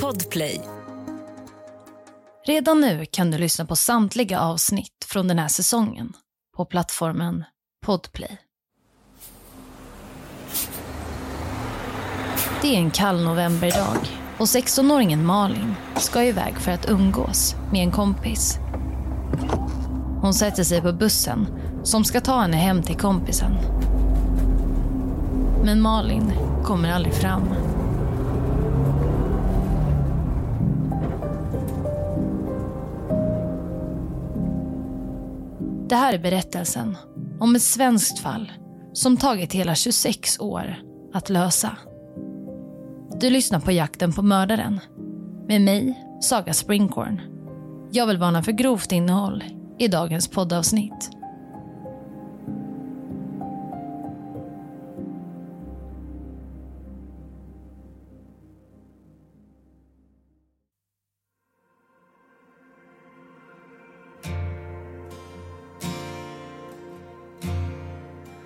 Podplay. Redan nu kan du lyssna på samtliga avsnitt från den här säsongen på plattformen Podplay. Det är en kall novemberdag och 16-åringen Malin ska iväg för att umgås med en kompis. Hon sätter sig på bussen som ska ta henne hem till kompisen. Men Malin kommer aldrig fram. Det här är berättelsen om ett svenskt fall som tagit hela 26 år att lösa. Du lyssnar på Jakten på mördaren med mig, Saga Springhorn. Jag vill varna för grovt innehåll i dagens poddavsnitt.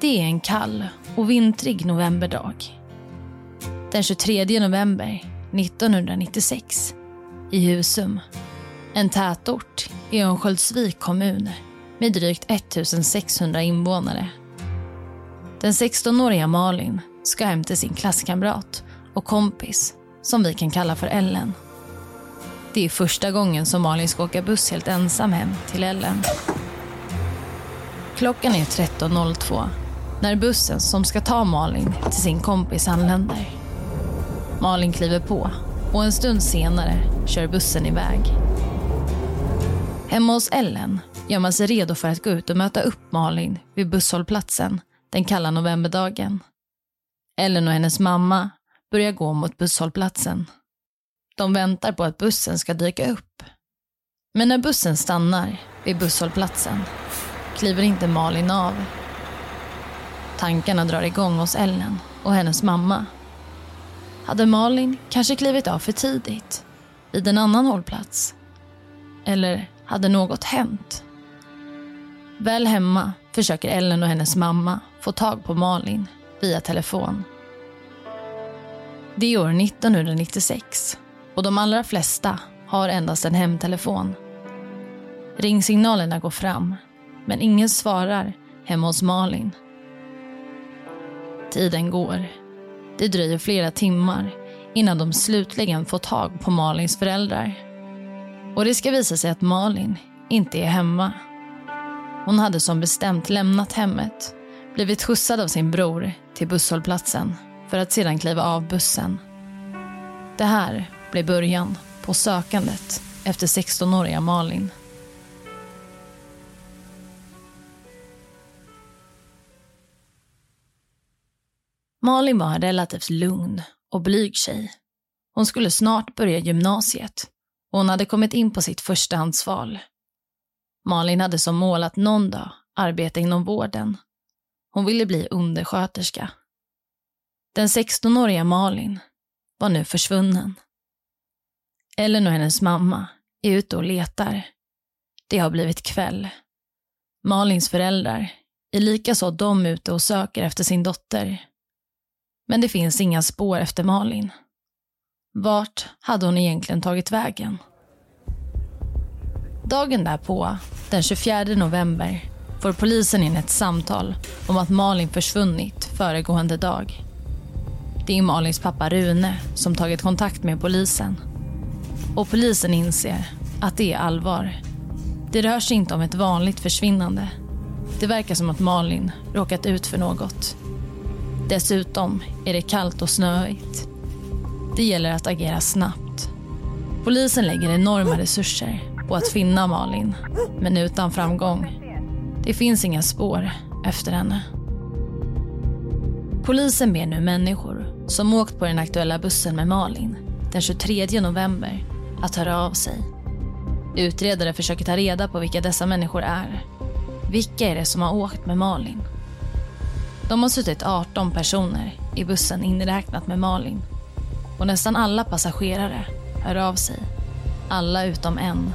Det är en kall och vintrig novemberdag. Den 23 november 1996 i Husum. En tätort i Örnsköldsvik kommun med drygt 1600 invånare. Den 16-åriga Malin ska hem till sin klasskamrat och kompis som vi kan kalla för Ellen. Det är första gången som Malin ska åka buss helt ensam hem till Ellen. Klockan är 13.02 när bussen som ska ta Malin till sin kompis anländer. Malin kliver på och en stund senare kör bussen iväg. Hemma hos Ellen gör man sig redo för att gå ut och möta upp Malin vid busshållplatsen den kalla novemberdagen. Ellen och hennes mamma börjar gå mot busshållplatsen. De väntar på att bussen ska dyka upp. Men när bussen stannar vid busshållplatsen kliver inte Malin av Tankarna drar igång hos Ellen och hennes mamma. Hade Malin kanske klivit av för tidigt? Vid en annan hållplats? Eller hade något hänt? Väl hemma försöker Ellen och hennes mamma få tag på Malin via telefon. Det är år 1996 och de allra flesta har endast en hemtelefon. Ringsignalerna går fram, men ingen svarar hemma hos Malin. Tiden går. Det dröjer flera timmar innan de slutligen får tag på Malins föräldrar. Och det ska visa sig att Malin inte är hemma. Hon hade som bestämt lämnat hemmet, blivit skjutsad av sin bror till busshållplatsen för att sedan kliva av bussen. Det här blev början på sökandet efter 16-åriga Malin. Malin var en relativt lugn och blyg tjej. Hon skulle snart börja gymnasiet och hon hade kommit in på sitt förstahandsval. Malin hade som mål att någon dag arbeta inom vården. Hon ville bli undersköterska. Den 16-åriga Malin var nu försvunnen. Ellen och hennes mamma är ute och letar. Det har blivit kväll. Malins föräldrar är likaså de ute och söker efter sin dotter. Men det finns inga spår efter Malin. Vart hade hon egentligen tagit vägen? Dagen därpå, den 24 november, får polisen in ett samtal om att Malin försvunnit föregående dag. Det är Malins pappa Rune som tagit kontakt med polisen. Och polisen inser att det är allvar. Det rör sig inte om ett vanligt försvinnande. Det verkar som att Malin råkat ut för något. Dessutom är det kallt och snöigt. Det gäller att agera snabbt. Polisen lägger enorma resurser på att finna Malin, men utan framgång. Det finns inga spår efter henne. Polisen ber nu människor som åkt på den aktuella bussen med Malin den 23 november att höra av sig. Utredare försöker ta reda på vilka dessa människor är. Vilka är det som har åkt med Malin? De har suttit 18 personer i bussen inräknat med Malin. Och nästan alla passagerare hör av sig. Alla utom en.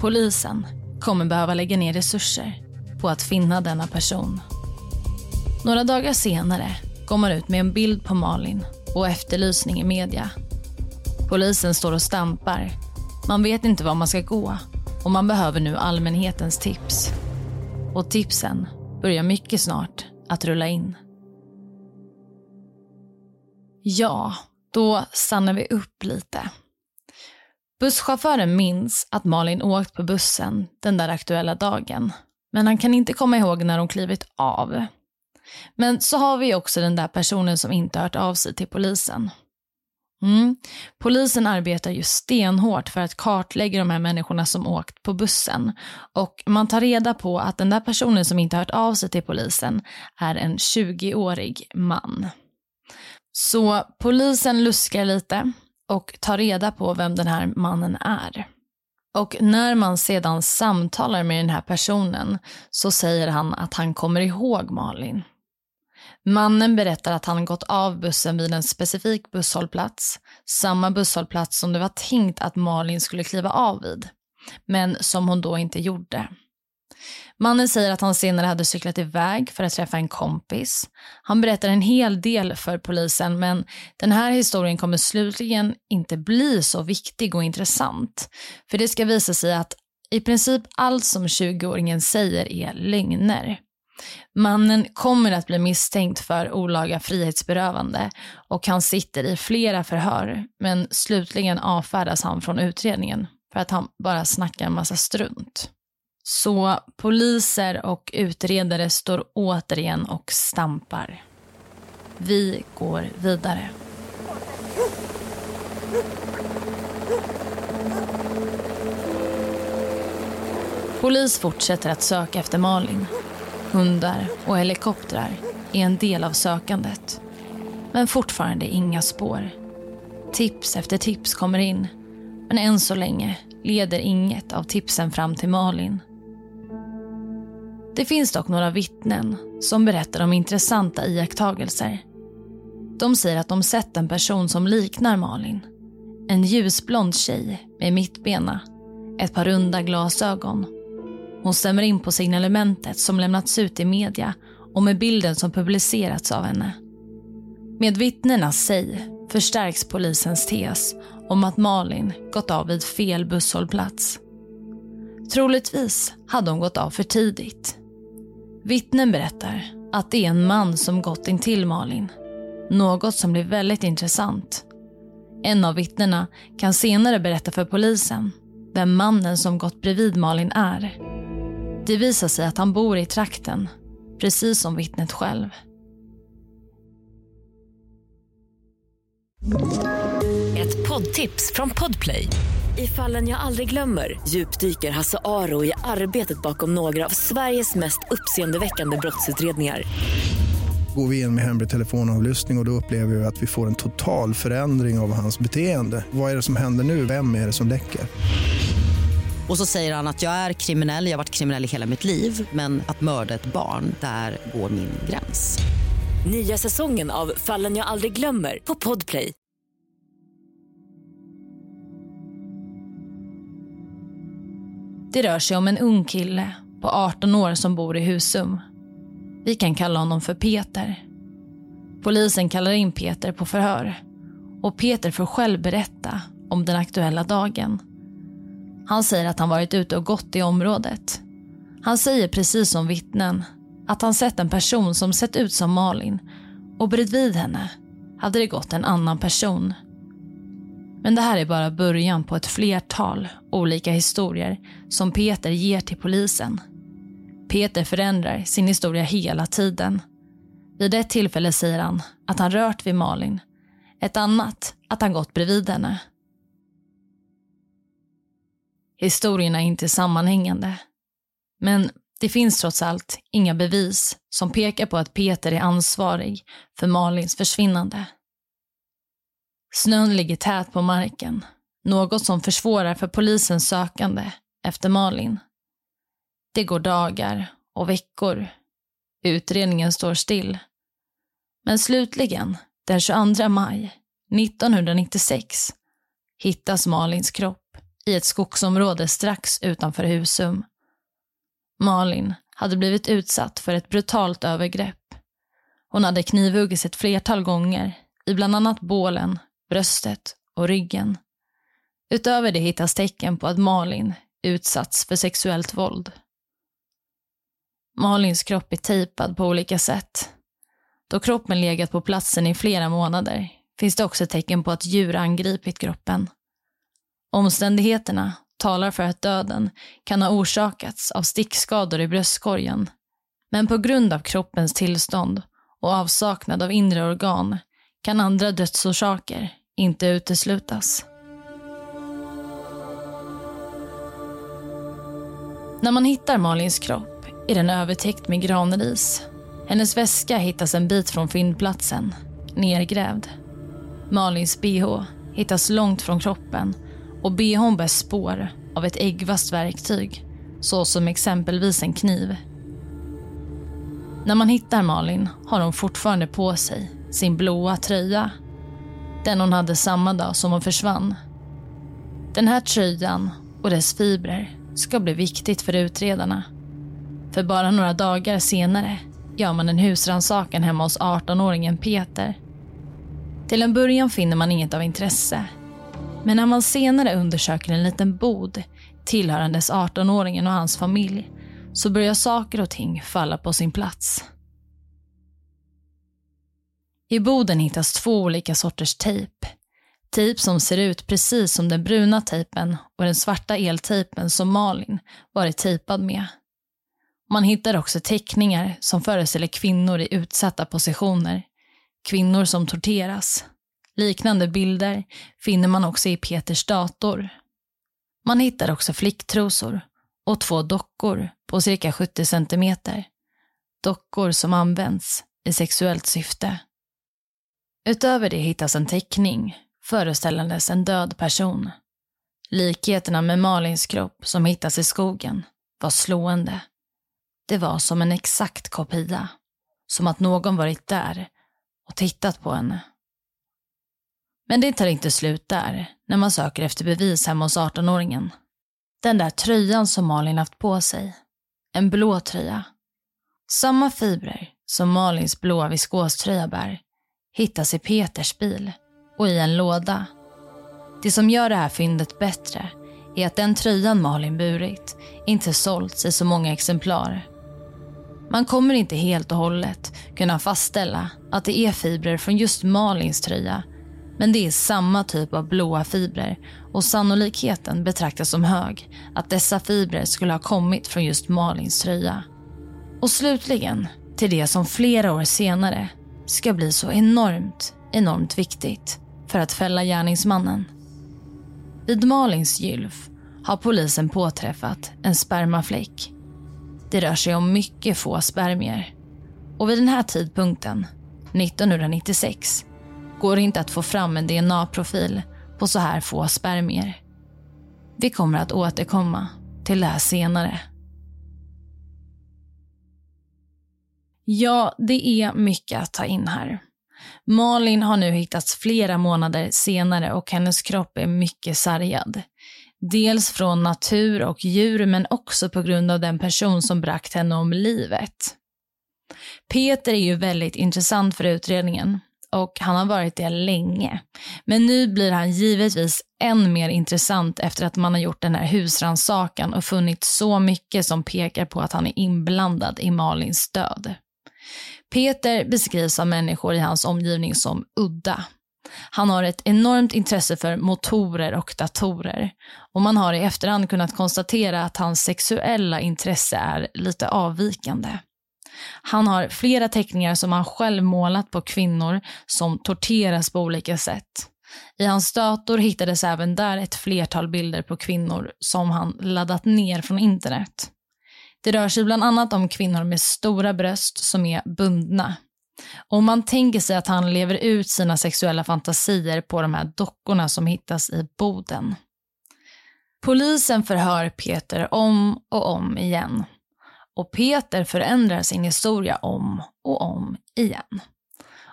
Polisen kommer behöva lägga ner resurser på att finna denna person. Några dagar senare går man ut med en bild på Malin och efterlysning i media. Polisen står och stampar. Man vet inte var man ska gå och man behöver nu allmänhetens tips. Och tipsen börjar mycket snart att rulla in. Ja, då stannar vi upp lite. Busschauffören minns att Malin åkt på bussen den där aktuella dagen. Men han kan inte komma ihåg när hon klivit av. Men så har vi också den där personen som inte hört av sig till polisen. Mm. Polisen arbetar ju stenhårt för att kartlägga de här människorna som åkt på bussen. Och man tar reda på att den där personen som inte hört av sig till polisen är en 20-årig man. Så polisen luskar lite och tar reda på vem den här mannen är. Och när man sedan samtalar med den här personen så säger han att han kommer ihåg Malin. Mannen berättar att han gått av bussen vid en specifik busshållplats, samma busshållplats som det var tänkt att Malin skulle kliva av vid, men som hon då inte gjorde. Mannen säger att han senare hade cyklat iväg för att träffa en kompis. Han berättar en hel del för polisen men den här historien kommer slutligen inte bli så viktig och intressant. För det ska visa sig att i princip allt som 20-åringen säger är lögner. Mannen kommer att bli misstänkt för olaga frihetsberövande och han sitter i flera förhör men slutligen avfärdas han från utredningen för att han bara snackar en massa strunt. Så poliser och utredare står återigen och stampar. Vi går vidare. Polis fortsätter att söka efter Malin. Hundar och helikoptrar är en del av sökandet. Men fortfarande inga spår. Tips efter tips kommer in. Men än så länge leder inget av tipsen fram till Malin. Det finns dock några vittnen som berättar om intressanta iakttagelser. De säger att de sett en person som liknar Malin. En ljusblond tjej med mittbena, ett par runda glasögon. Hon stämmer in på signalementet som lämnats ut i media och med bilden som publicerats av henne. Med vittnenas säg förstärks polisens tes om att Malin gått av vid fel busshållplats. Troligtvis hade hon gått av för tidigt. Vittnen berättar att det är en man som gått in till Malin. Något som blir väldigt intressant. En av vittnena kan senare berätta för polisen vem mannen som gått bredvid Malin är. Det visar sig att han bor i trakten, precis som vittnet själv. Ett poddtips från Podplay. I fallen jag aldrig glömmer djupdyker Hasse Aro i arbetet bakom några av Sveriges mest uppseendeväckande brottsutredningar. Går vi in med hemlig telefonavlyssning och, och då upplever vi att vi får en total förändring av hans beteende. Vad är det som händer nu? Vem är det som läcker? Och så säger han att jag är kriminell, jag har varit kriminell i hela mitt liv men att mörda ett barn, där går min gräns. Nya säsongen av Fallen jag aldrig glömmer på Podplay. Det rör sig om en ung kille på 18 år som bor i Husum. Vi kan kalla honom för Peter. Polisen kallar in Peter på förhör och Peter får själv berätta om den aktuella dagen. Han säger att han varit ute och gått i området. Han säger precis som vittnen att han sett en person som sett ut som Malin och bredvid henne hade det gått en annan person. Men det här är bara början på ett flertal olika historier som Peter ger till polisen. Peter förändrar sin historia hela tiden. Vid ett tillfälle säger han att han rört vid Malin. Ett annat att han gått bredvid henne. Historierna är inte sammanhängande. Men det finns trots allt inga bevis som pekar på att Peter är ansvarig för Malins försvinnande. Snön ligger tät på marken, något som försvårar för polisens sökande efter Malin. Det går dagar och veckor. Utredningen står still. Men slutligen, den 22 maj 1996, hittas Malins kropp i ett skogsområde strax utanför Husum. Malin hade blivit utsatt för ett brutalt övergrepp. Hon hade knivhuggits ett flertal gånger i bland annat bålen, bröstet och ryggen. Utöver det hittas tecken på att Malin utsatts för sexuellt våld. Malins kropp är tejpad på olika sätt. Då kroppen legat på platsen i flera månader finns det också tecken på att djur angripit kroppen. Omständigheterna talar för att döden kan ha orsakats av stickskador i bröstkorgen. Men på grund av kroppens tillstånd och avsaknad av inre organ kan andra dödsorsaker inte uteslutas. När man hittar Malins kropp är den övertäckt med granris. Hennes väska hittas en bit från fyndplatsen, nergrävd. Malins bh hittas långt från kroppen och bhn bär spår av ett äggvast verktyg, såsom exempelvis en kniv. När man hittar Malin har hon fortfarande på sig sin blåa tröja. Den hon hade samma dag som hon försvann. Den här tröjan och dess fibrer ska bli viktigt för utredarna. För bara några dagar senare gör man en husrannsakan hemma hos 18-åringen Peter. Till en början finner man inget av intresse. Men när man senare undersöker en liten bod tillhörandes 18-åringen och hans familj så börjar saker och ting falla på sin plats. I boden hittas två olika sorters tejp. Tejp som ser ut precis som den bruna tejpen och den svarta eltejpen som Malin varit tejpad med. Man hittar också teckningar som föreställer kvinnor i utsatta positioner. Kvinnor som torteras. Liknande bilder finner man också i Peters dator. Man hittar också flicktrosor och två dockor på cirka 70 centimeter. Dockor som används i sexuellt syfte. Utöver det hittas en teckning föreställandes en död person. Likheterna med Malins kropp som hittas i skogen var slående. Det var som en exakt kopia. Som att någon varit där och tittat på henne. Men det tar inte slut där när man söker efter bevis hemma hos 18-åringen. Den där tröjan som Malin haft på sig. En blå tröja. Samma fibrer som Malins blåa viskoströja bär hittas i Peters bil och i en låda. Det som gör det här fyndet bättre är att den tröjan Malin burit inte sålts i så många exemplar. Man kommer inte helt och hållet kunna fastställa att det är fibrer från just Malins tröja men det är samma typ av blåa fibrer och sannolikheten betraktas som hög att dessa fibrer skulle ha kommit från just Malins tröja. Och slutligen till det som flera år senare ska bli så enormt, enormt viktigt för att fälla gärningsmannen. Vid Malins gylf har polisen påträffat en spermafläck. Det rör sig om mycket få spermier. Och vid den här tidpunkten, 1996, går det inte att få fram en DNA-profil på så här få spermier. Vi kommer att återkomma till det här senare. Ja, det är mycket att ta in här. Malin har nu hittats flera månader senare och hennes kropp är mycket sargad. Dels från natur och djur men också på grund av den person som bragt henne om livet. Peter är ju väldigt intressant för utredningen och han har varit det länge. Men nu blir han givetvis än mer intressant efter att man har gjort den här husransakan och funnit så mycket som pekar på att han är inblandad i Malins död. Peter beskrivs av människor i hans omgivning som udda. Han har ett enormt intresse för motorer och datorer och man har i efterhand kunnat konstatera att hans sexuella intresse är lite avvikande. Han har flera teckningar som han själv målat på kvinnor som torteras på olika sätt. I hans dator hittades även där ett flertal bilder på kvinnor som han laddat ner från internet. Det rör sig bland annat om kvinnor med stora bröst som är bundna. Och man tänker sig att han lever ut sina sexuella fantasier på de här dockorna som hittas i boden. Polisen förhör Peter om och om igen. Och Peter förändrar sin historia om och om igen.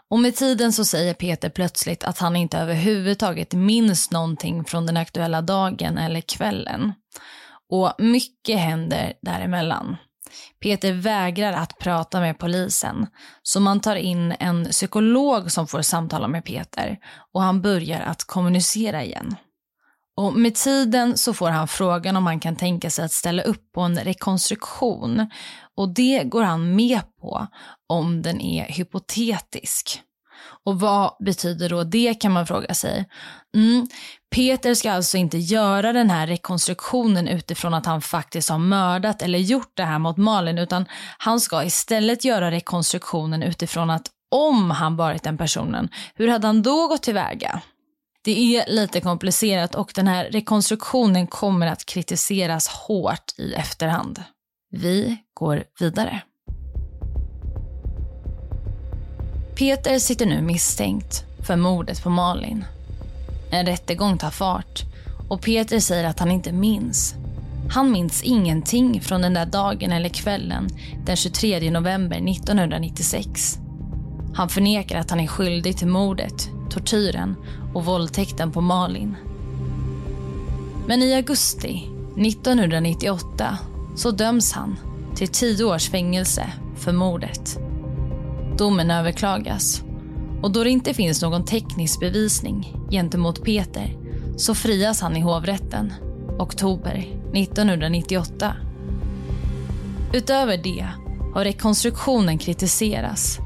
Och med tiden så säger Peter plötsligt att han inte överhuvudtaget minns någonting från den aktuella dagen eller kvällen. Och mycket händer däremellan. Peter vägrar att prata med polisen, så man tar in en psykolog som får samtala med Peter och han börjar att kommunicera igen. Och med tiden så får han frågan om han kan tänka sig att ställa upp på en rekonstruktion och det går han med på om den är hypotetisk. Och vad betyder då det kan man fråga sig. Mm. Peter ska alltså inte göra den här rekonstruktionen utifrån att han faktiskt har mördat eller gjort det här mot Malin utan han ska istället göra rekonstruktionen utifrån att om han varit den personen, hur hade han då gått tillväga? Det är lite komplicerat och den här rekonstruktionen kommer att kritiseras hårt i efterhand. Vi går vidare. Peter sitter nu misstänkt för mordet på Malin. En rättegång tar fart och Peter säger att han inte minns. Han minns ingenting från den där dagen eller kvällen den 23 november 1996. Han förnekar att han är skyldig till mordet, tortyren och våldtäkten på Malin. Men i augusti 1998 så döms han till tio års fängelse för mordet. Domen överklagas och då det inte finns någon teknisk bevisning gentemot Peter så frias han i hovrätten oktober 1998. Utöver det har rekonstruktionen kritiserats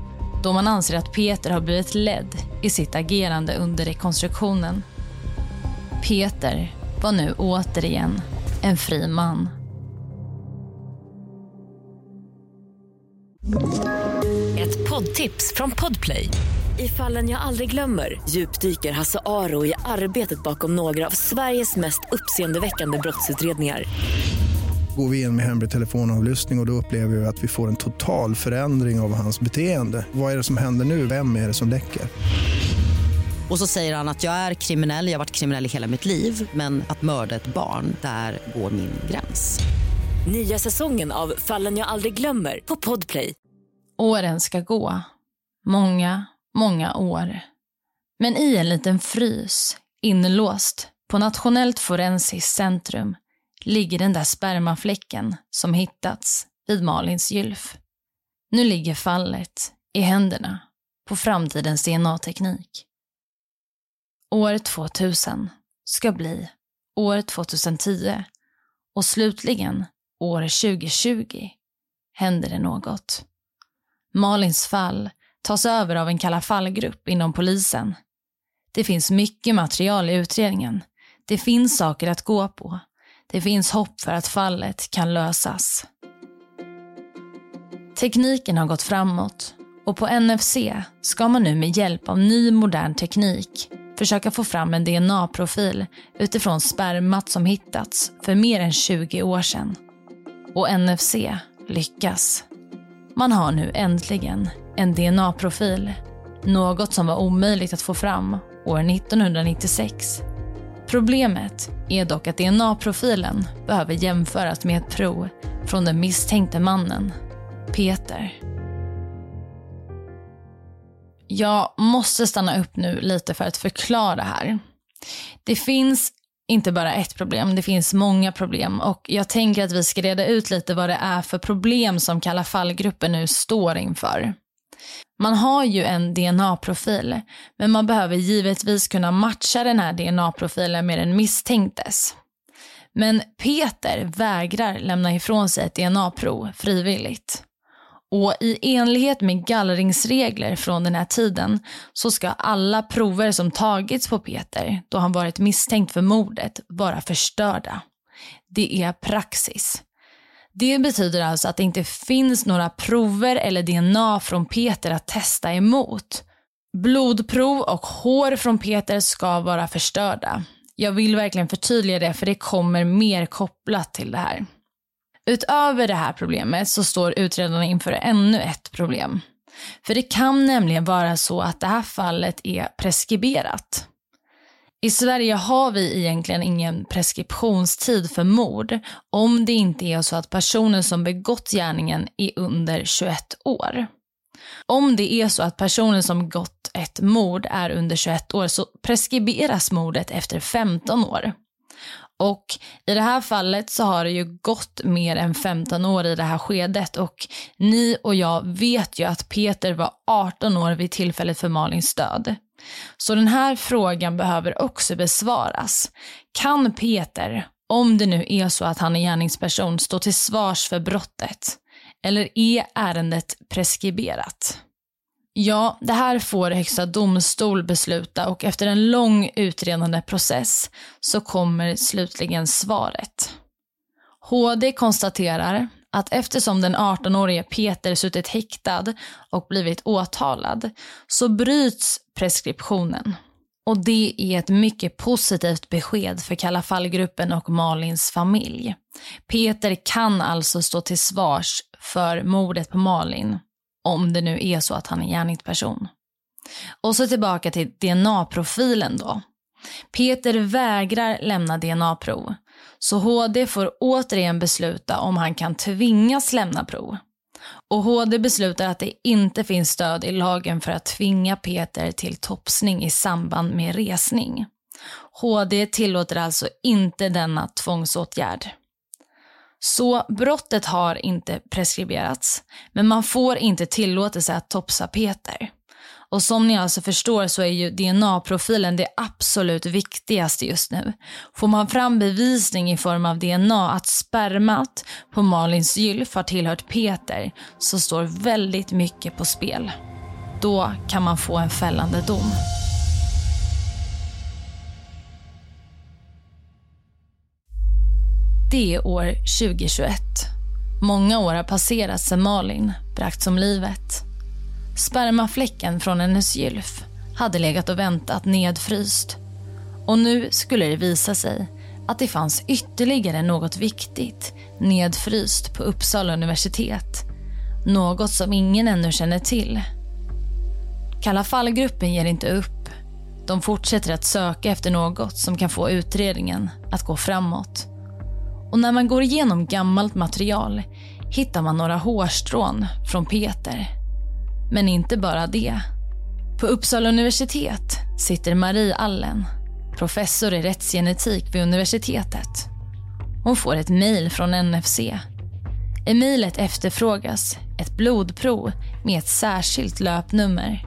då man anser att Peter har blivit ledd i sitt agerande under rekonstruktionen. Peter var nu återigen en fri man. Ett poddtips från Podplay. I fallen jag aldrig glömmer djupdyker Hasse Aro i arbetet bakom några av Sveriges mest uppseendeväckande brottsutredningar går vi in med hemlig telefonavlyssning och, och då upplever vi att vi får en total förändring av hans beteende. Vad är det som händer nu? Vem är det som läcker? Och så säger han att jag är kriminell, jag har varit kriminell i hela mitt liv men att mörda ett barn, där går min gräns. Nya säsongen av Fallen jag aldrig glömmer på Podplay. Åren ska gå. Många, många år. Men i en liten frys, inlåst på Nationellt forensiskt centrum ligger den där spermafläcken som hittats vid Malins gylf. Nu ligger fallet i händerna på framtidens DNA-teknik. År 2000 ska bli år 2010 och slutligen år 2020 händer det något. Malins fall tas över av en Kalla fallgrupp inom polisen. Det finns mycket material i utredningen. Det finns saker att gå på det finns hopp för att fallet kan lösas. Tekniken har gått framåt och på NFC ska man nu med hjälp av ny modern teknik försöka få fram en DNA-profil utifrån spermat som hittats för mer än 20 år sedan. Och NFC lyckas. Man har nu äntligen en DNA-profil. Något som var omöjligt att få fram år 1996. Problemet är dock att DNA-profilen behöver jämföras med ett prov från den misstänkte mannen, Peter. Jag måste stanna upp nu lite för att förklara här. Det finns inte bara ett problem, det finns många problem och jag tänker att vi ska reda ut lite vad det är för problem som Kalla fallgruppen nu står inför. Man har ju en DNA-profil, men man behöver givetvis kunna matcha den här DNA-profilen med den misstänktes. Men Peter vägrar lämna ifrån sig ett DNA-prov frivilligt. Och i enlighet med gallringsregler från den här tiden så ska alla prover som tagits på Peter då han varit misstänkt för mordet vara förstörda. Det är praxis. Det betyder alltså att det inte finns några prover eller DNA från Peter att testa emot. Blodprov och hår från Peter ska vara förstörda. Jag vill verkligen förtydliga det för det kommer mer kopplat till det här. Utöver det här problemet så står utredarna inför ännu ett problem. För det kan nämligen vara så att det här fallet är preskriberat. I Sverige har vi egentligen ingen preskriptionstid för mord om det inte är så att personen som begått gärningen är under 21 år. Om det är så att personen som begått ett mord är under 21 år så preskriberas mordet efter 15 år. Och i det här fallet så har det ju gått mer än 15 år i det här skedet och ni och jag vet ju att Peter var 18 år vid tillfället för Malins död. Så den här frågan behöver också besvaras. Kan Peter, om det nu är så att han är gärningsperson, stå till svars för brottet? Eller är ärendet preskriberat? Ja, det här får Högsta domstol besluta och efter en lång utredande process så kommer slutligen svaret. HD konstaterar att eftersom den 18-årige Peter suttit häktad och blivit åtalad så bryts preskriptionen. Och det är ett mycket positivt besked för Kalla fallgruppen och Malins familj. Peter kan alltså stå till svars för mordet på Malin om det nu är så att han är gärningsperson. Och så tillbaka till DNA-profilen då. Peter vägrar lämna DNA-prov. Så HD får återigen besluta om han kan tvingas lämna prov. Och HD beslutar att det inte finns stöd i lagen för att tvinga Peter till topsning i samband med resning. HD tillåter alltså inte denna tvångsåtgärd. Så brottet har inte preskriberats, men man får inte tillåtelse att topsa Peter. Och som ni alltså förstår så är ju DNA-profilen det absolut viktigaste just nu. Får man fram bevisning i form av DNA att spermat på Malins gylf har tillhört Peter så står väldigt mycket på spel. Då kan man få en fällande dom. Det är år 2021. Många år har passerat sedan Malin bragts om livet. Spermafläcken från hennes gylf hade legat och väntat nedfryst. Och nu skulle det visa sig att det fanns ytterligare något viktigt nedfryst på Uppsala universitet. Något som ingen ännu känner till. Kalla fallgruppen ger inte upp. De fortsätter att söka efter något som kan få utredningen att gå framåt. Och när man går igenom gammalt material hittar man några hårstrån från Peter. Men inte bara det. På Uppsala universitet sitter Marie Allen, professor i rättsgenetik vid universitetet. Hon får ett mejl från NFC. I mejlet efterfrågas ett blodprov med ett särskilt löpnummer.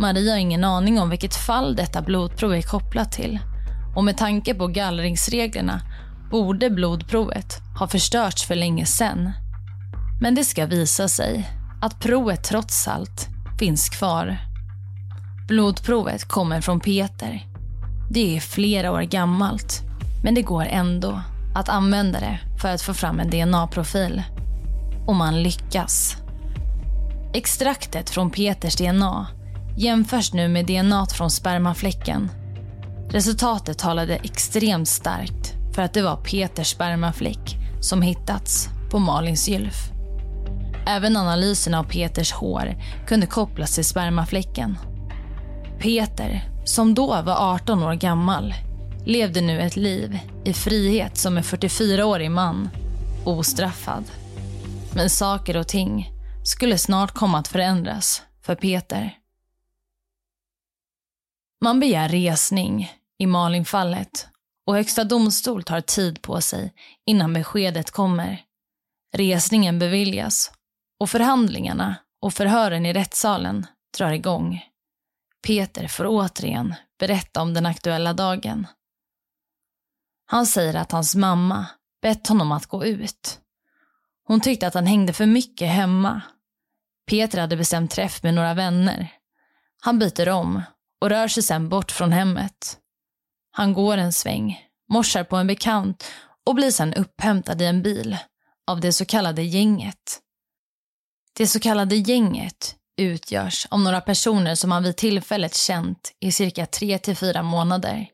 Marie har ingen aning om vilket fall detta blodprov är kopplat till. Och med tanke på gallringsreglerna borde blodprovet ha förstörts för länge sedan. Men det ska visa sig att provet trots allt finns kvar. Blodprovet kommer från Peter. Det är flera år gammalt, men det går ändå att använda det för att få fram en DNA-profil. Och man lyckas. Extraktet från Peters DNA jämförs nu med DNA från spermafläcken. Resultatet talade extremt starkt för att det var Peters spermafläck som hittats på Malins gylf. Även analysen av Peters hår kunde kopplas till spermafläcken. Peter, som då var 18 år gammal, levde nu ett liv i frihet som en 44-årig man, ostraffad. Men saker och ting skulle snart komma att förändras för Peter. Man begär resning i Malinfallet och Högsta domstol tar tid på sig innan beskedet kommer. Resningen beviljas och förhandlingarna och förhören i rättssalen drar igång. Peter får återigen berätta om den aktuella dagen. Han säger att hans mamma bett honom att gå ut. Hon tyckte att han hängde för mycket hemma. Peter hade bestämt träff med några vänner. Han byter om och rör sig sedan bort från hemmet. Han går en sväng, morsar på en bekant och blir sedan upphämtad i en bil av det så kallade gänget. Det så kallade gänget utgörs av några personer som han vid tillfället känt i cirka tre till fyra månader.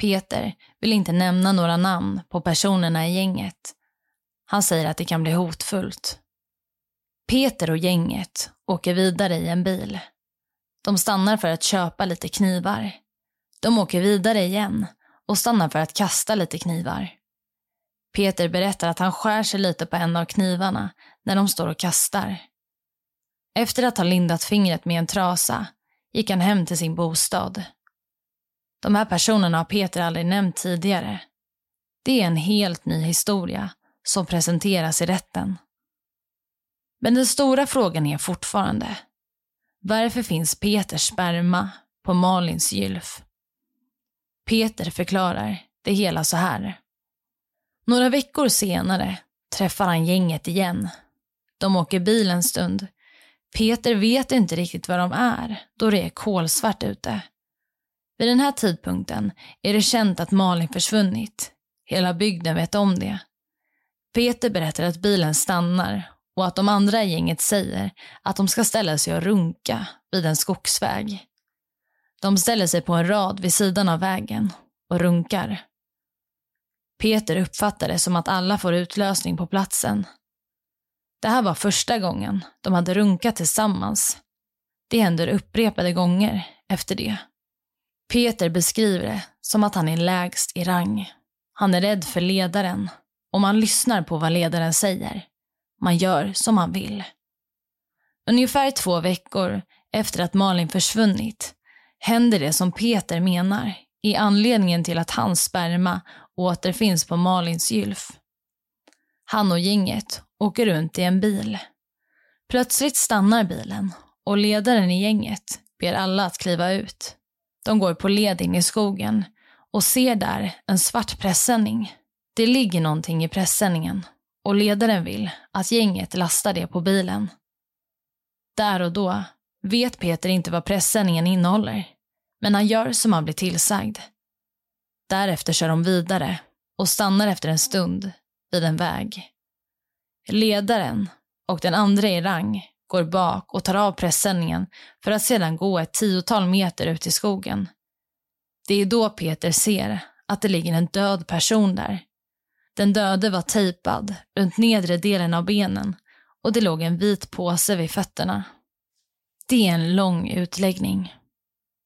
Peter vill inte nämna några namn på personerna i gänget. Han säger att det kan bli hotfullt. Peter och gänget åker vidare i en bil. De stannar för att köpa lite knivar. De åker vidare igen och stannar för att kasta lite knivar. Peter berättar att han skär sig lite på en av knivarna när de står och kastar. Efter att ha lindat fingret med en trasa gick han hem till sin bostad. De här personerna har Peter aldrig nämnt tidigare. Det är en helt ny historia som presenteras i rätten. Men den stora frågan är fortfarande, varför finns Peters sperma på Malins gylf? Peter förklarar det hela så här. Några veckor senare träffar han gänget igen. De åker bil en stund. Peter vet inte riktigt var de är då det är kolsvart ute. Vid den här tidpunkten är det känt att Malin försvunnit. Hela bygden vet om det. Peter berättar att bilen stannar och att de andra i gänget säger att de ska ställa sig och runka vid en skogsväg. De ställer sig på en rad vid sidan av vägen och runkar. Peter uppfattar det som att alla får utlösning på platsen. Det här var första gången de hade runkat tillsammans. Det händer upprepade gånger efter det. Peter beskriver det som att han är lägst i rang. Han är rädd för ledaren och man lyssnar på vad ledaren säger. Man gör som han vill. Ungefär två veckor efter att Malin försvunnit händer det som Peter menar är anledningen till att hans sperma återfinns på Malins gylf. Han och gänget åker runt i en bil. Plötsligt stannar bilen och ledaren i gänget ber alla att kliva ut. De går på led in i skogen och ser där en svart pressändning. Det ligger någonting i pressändningen och ledaren vill att gänget lastar det på bilen. Där och då vet Peter inte vad pressändningen innehåller, men han gör som han blir tillsagd. Därefter kör de vidare och stannar efter en stund vid en väg. Ledaren och den andra i rang går bak och tar av pressändningen för att sedan gå ett tiotal meter ut i skogen. Det är då Peter ser att det ligger en död person där. Den döde var tejpad runt nedre delen av benen och det låg en vit påse vid fötterna. Det är en lång utläggning.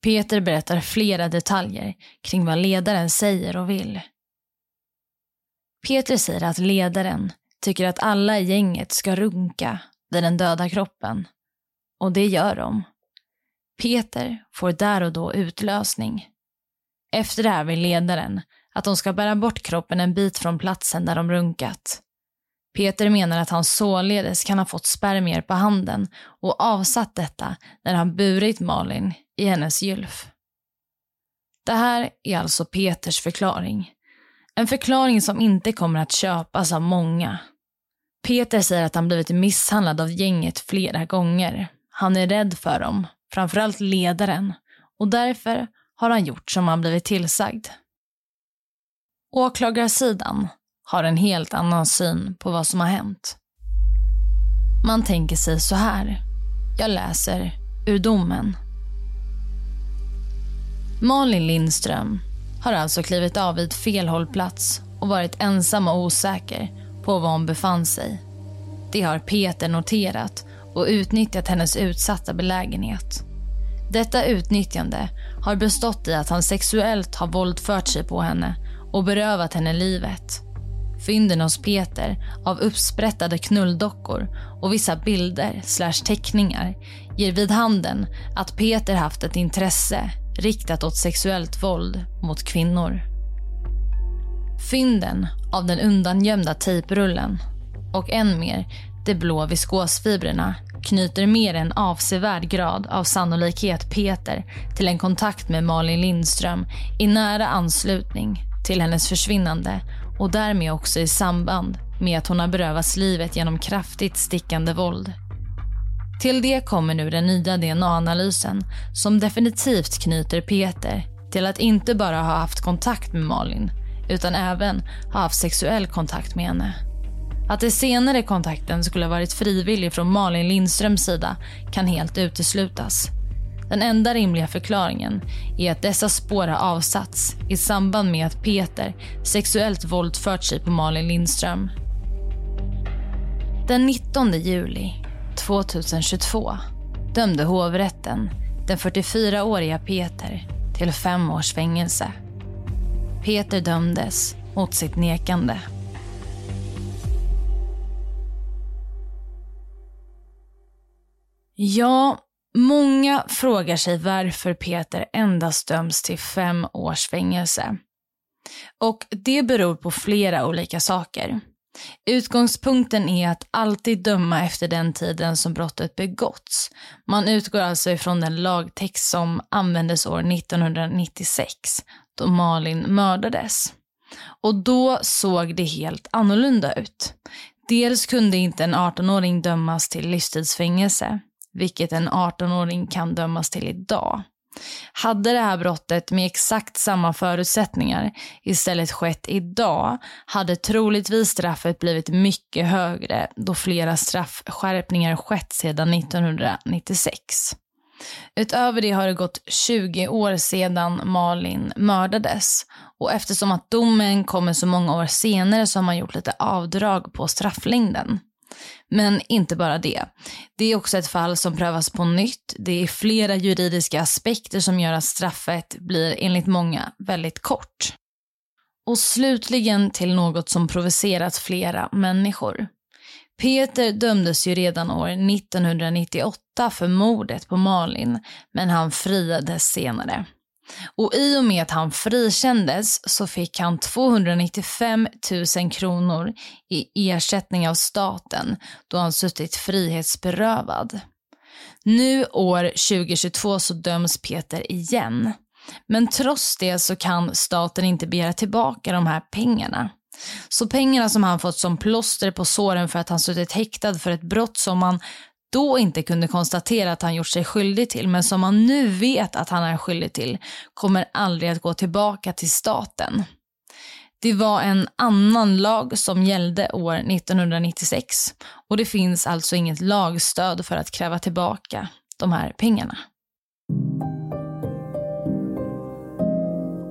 Peter berättar flera detaljer kring vad ledaren säger och vill. Peter säger att ledaren tycker att alla i gänget ska runka vid den döda kroppen. Och det gör de. Peter får där och då utlösning. Efter det här vill ledaren att de ska bära bort kroppen en bit från platsen där de runkat. Peter menar att han således kan ha fått spermier på handen och avsatt detta när han burit Malin i hennes gylf. Det här är alltså Peters förklaring. En förklaring som inte kommer att köpas av många. Peter säger att han blivit misshandlad av gänget flera gånger. Han är rädd för dem, framförallt ledaren, och därför har han gjort som han blivit tillsagd. Åklagarsidan har en helt annan syn på vad som har hänt. Man tänker sig så här. Jag läser ur domen. Malin Lindström har alltså klivit av vid fel hållplats och varit ensam och osäker på var hon befann sig. Det har Peter noterat och utnyttjat hennes utsatta belägenhet. Detta utnyttjande har bestått i att han sexuellt har våldfört sig på henne och berövat henne livet. Fynden hos Peter av uppsprättade knulldockor och vissa bilder slash teckningar ger vid handen att Peter haft ett intresse riktat åt sexuellt våld mot kvinnor. Fynden av den undangömda tejprullen och än mer de blå viskosfibrerna knyter mer än avsevärd grad av sannolikhet Peter till en kontakt med Malin Lindström i nära anslutning till hennes försvinnande och därmed också i samband med att hon har berövats livet genom kraftigt stickande våld. Till det kommer nu den nya DNA-analysen som definitivt knyter Peter till att inte bara ha haft kontakt med Malin utan även ha haft sexuell kontakt med henne. Att det senare kontakten skulle ha varit frivillig från Malin Lindströms sida kan helt uteslutas. Den enda rimliga förklaringen är att dessa spår har avsatts i samband med att Peter sexuellt våldfört sig på Malin Lindström. Den 19 juli 2022 dömde hovrätten den 44-åriga Peter till fem års fängelse. Peter dömdes mot sitt nekande. Ja, många frågar sig varför Peter endast döms till fem års fängelse. Och det beror på flera olika saker. Utgångspunkten är att alltid döma efter den tiden som brottet begåtts. Man utgår alltså ifrån den lagtext som användes år 1996, då Malin mördades. Och då såg det helt annorlunda ut. Dels kunde inte en 18-åring dömas till livstidsfängelse, vilket en 18-åring kan dömas till idag. Hade det här brottet med exakt samma förutsättningar istället skett idag hade troligtvis straffet blivit mycket högre då flera straffskärpningar skett sedan 1996. Utöver det har det gått 20 år sedan Malin mördades och eftersom att domen kommer så många år senare så har man gjort lite avdrag på strafflängden. Men inte bara det. Det är också ett fall som prövas på nytt. Det är flera juridiska aspekter som gör att straffet blir enligt många väldigt kort. Och slutligen till något som provocerat flera människor. Peter dömdes ju redan år 1998 för mordet på Malin, men han friades senare. Och i och med att han frikändes så fick han 295 000 kronor i ersättning av staten då han suttit frihetsberövad. Nu år 2022 så döms Peter igen. Men trots det så kan staten inte begära tillbaka de här pengarna. Så pengarna som han fått som plåster på såren för att han suttit häktad för ett brott som man då inte kunde konstatera att han gjort sig skyldig till, men som man nu vet att han är skyldig till, kommer aldrig att gå tillbaka till staten. Det var en annan lag som gällde år 1996 och det finns alltså inget lagstöd för att kräva tillbaka de här pengarna.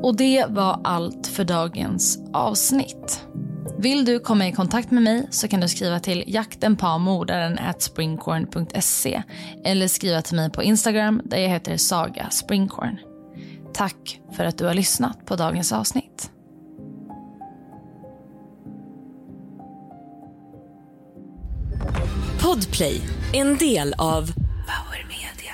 Och det var allt för dagens avsnitt. Vill du komma i kontakt med mig så kan du skriva till jaktenpamordaren springcorn.se eller skriva till mig på Instagram där jag heter Saga Springcorn. Tack för att du har lyssnat på dagens avsnitt. Podplay, en del av Power Media.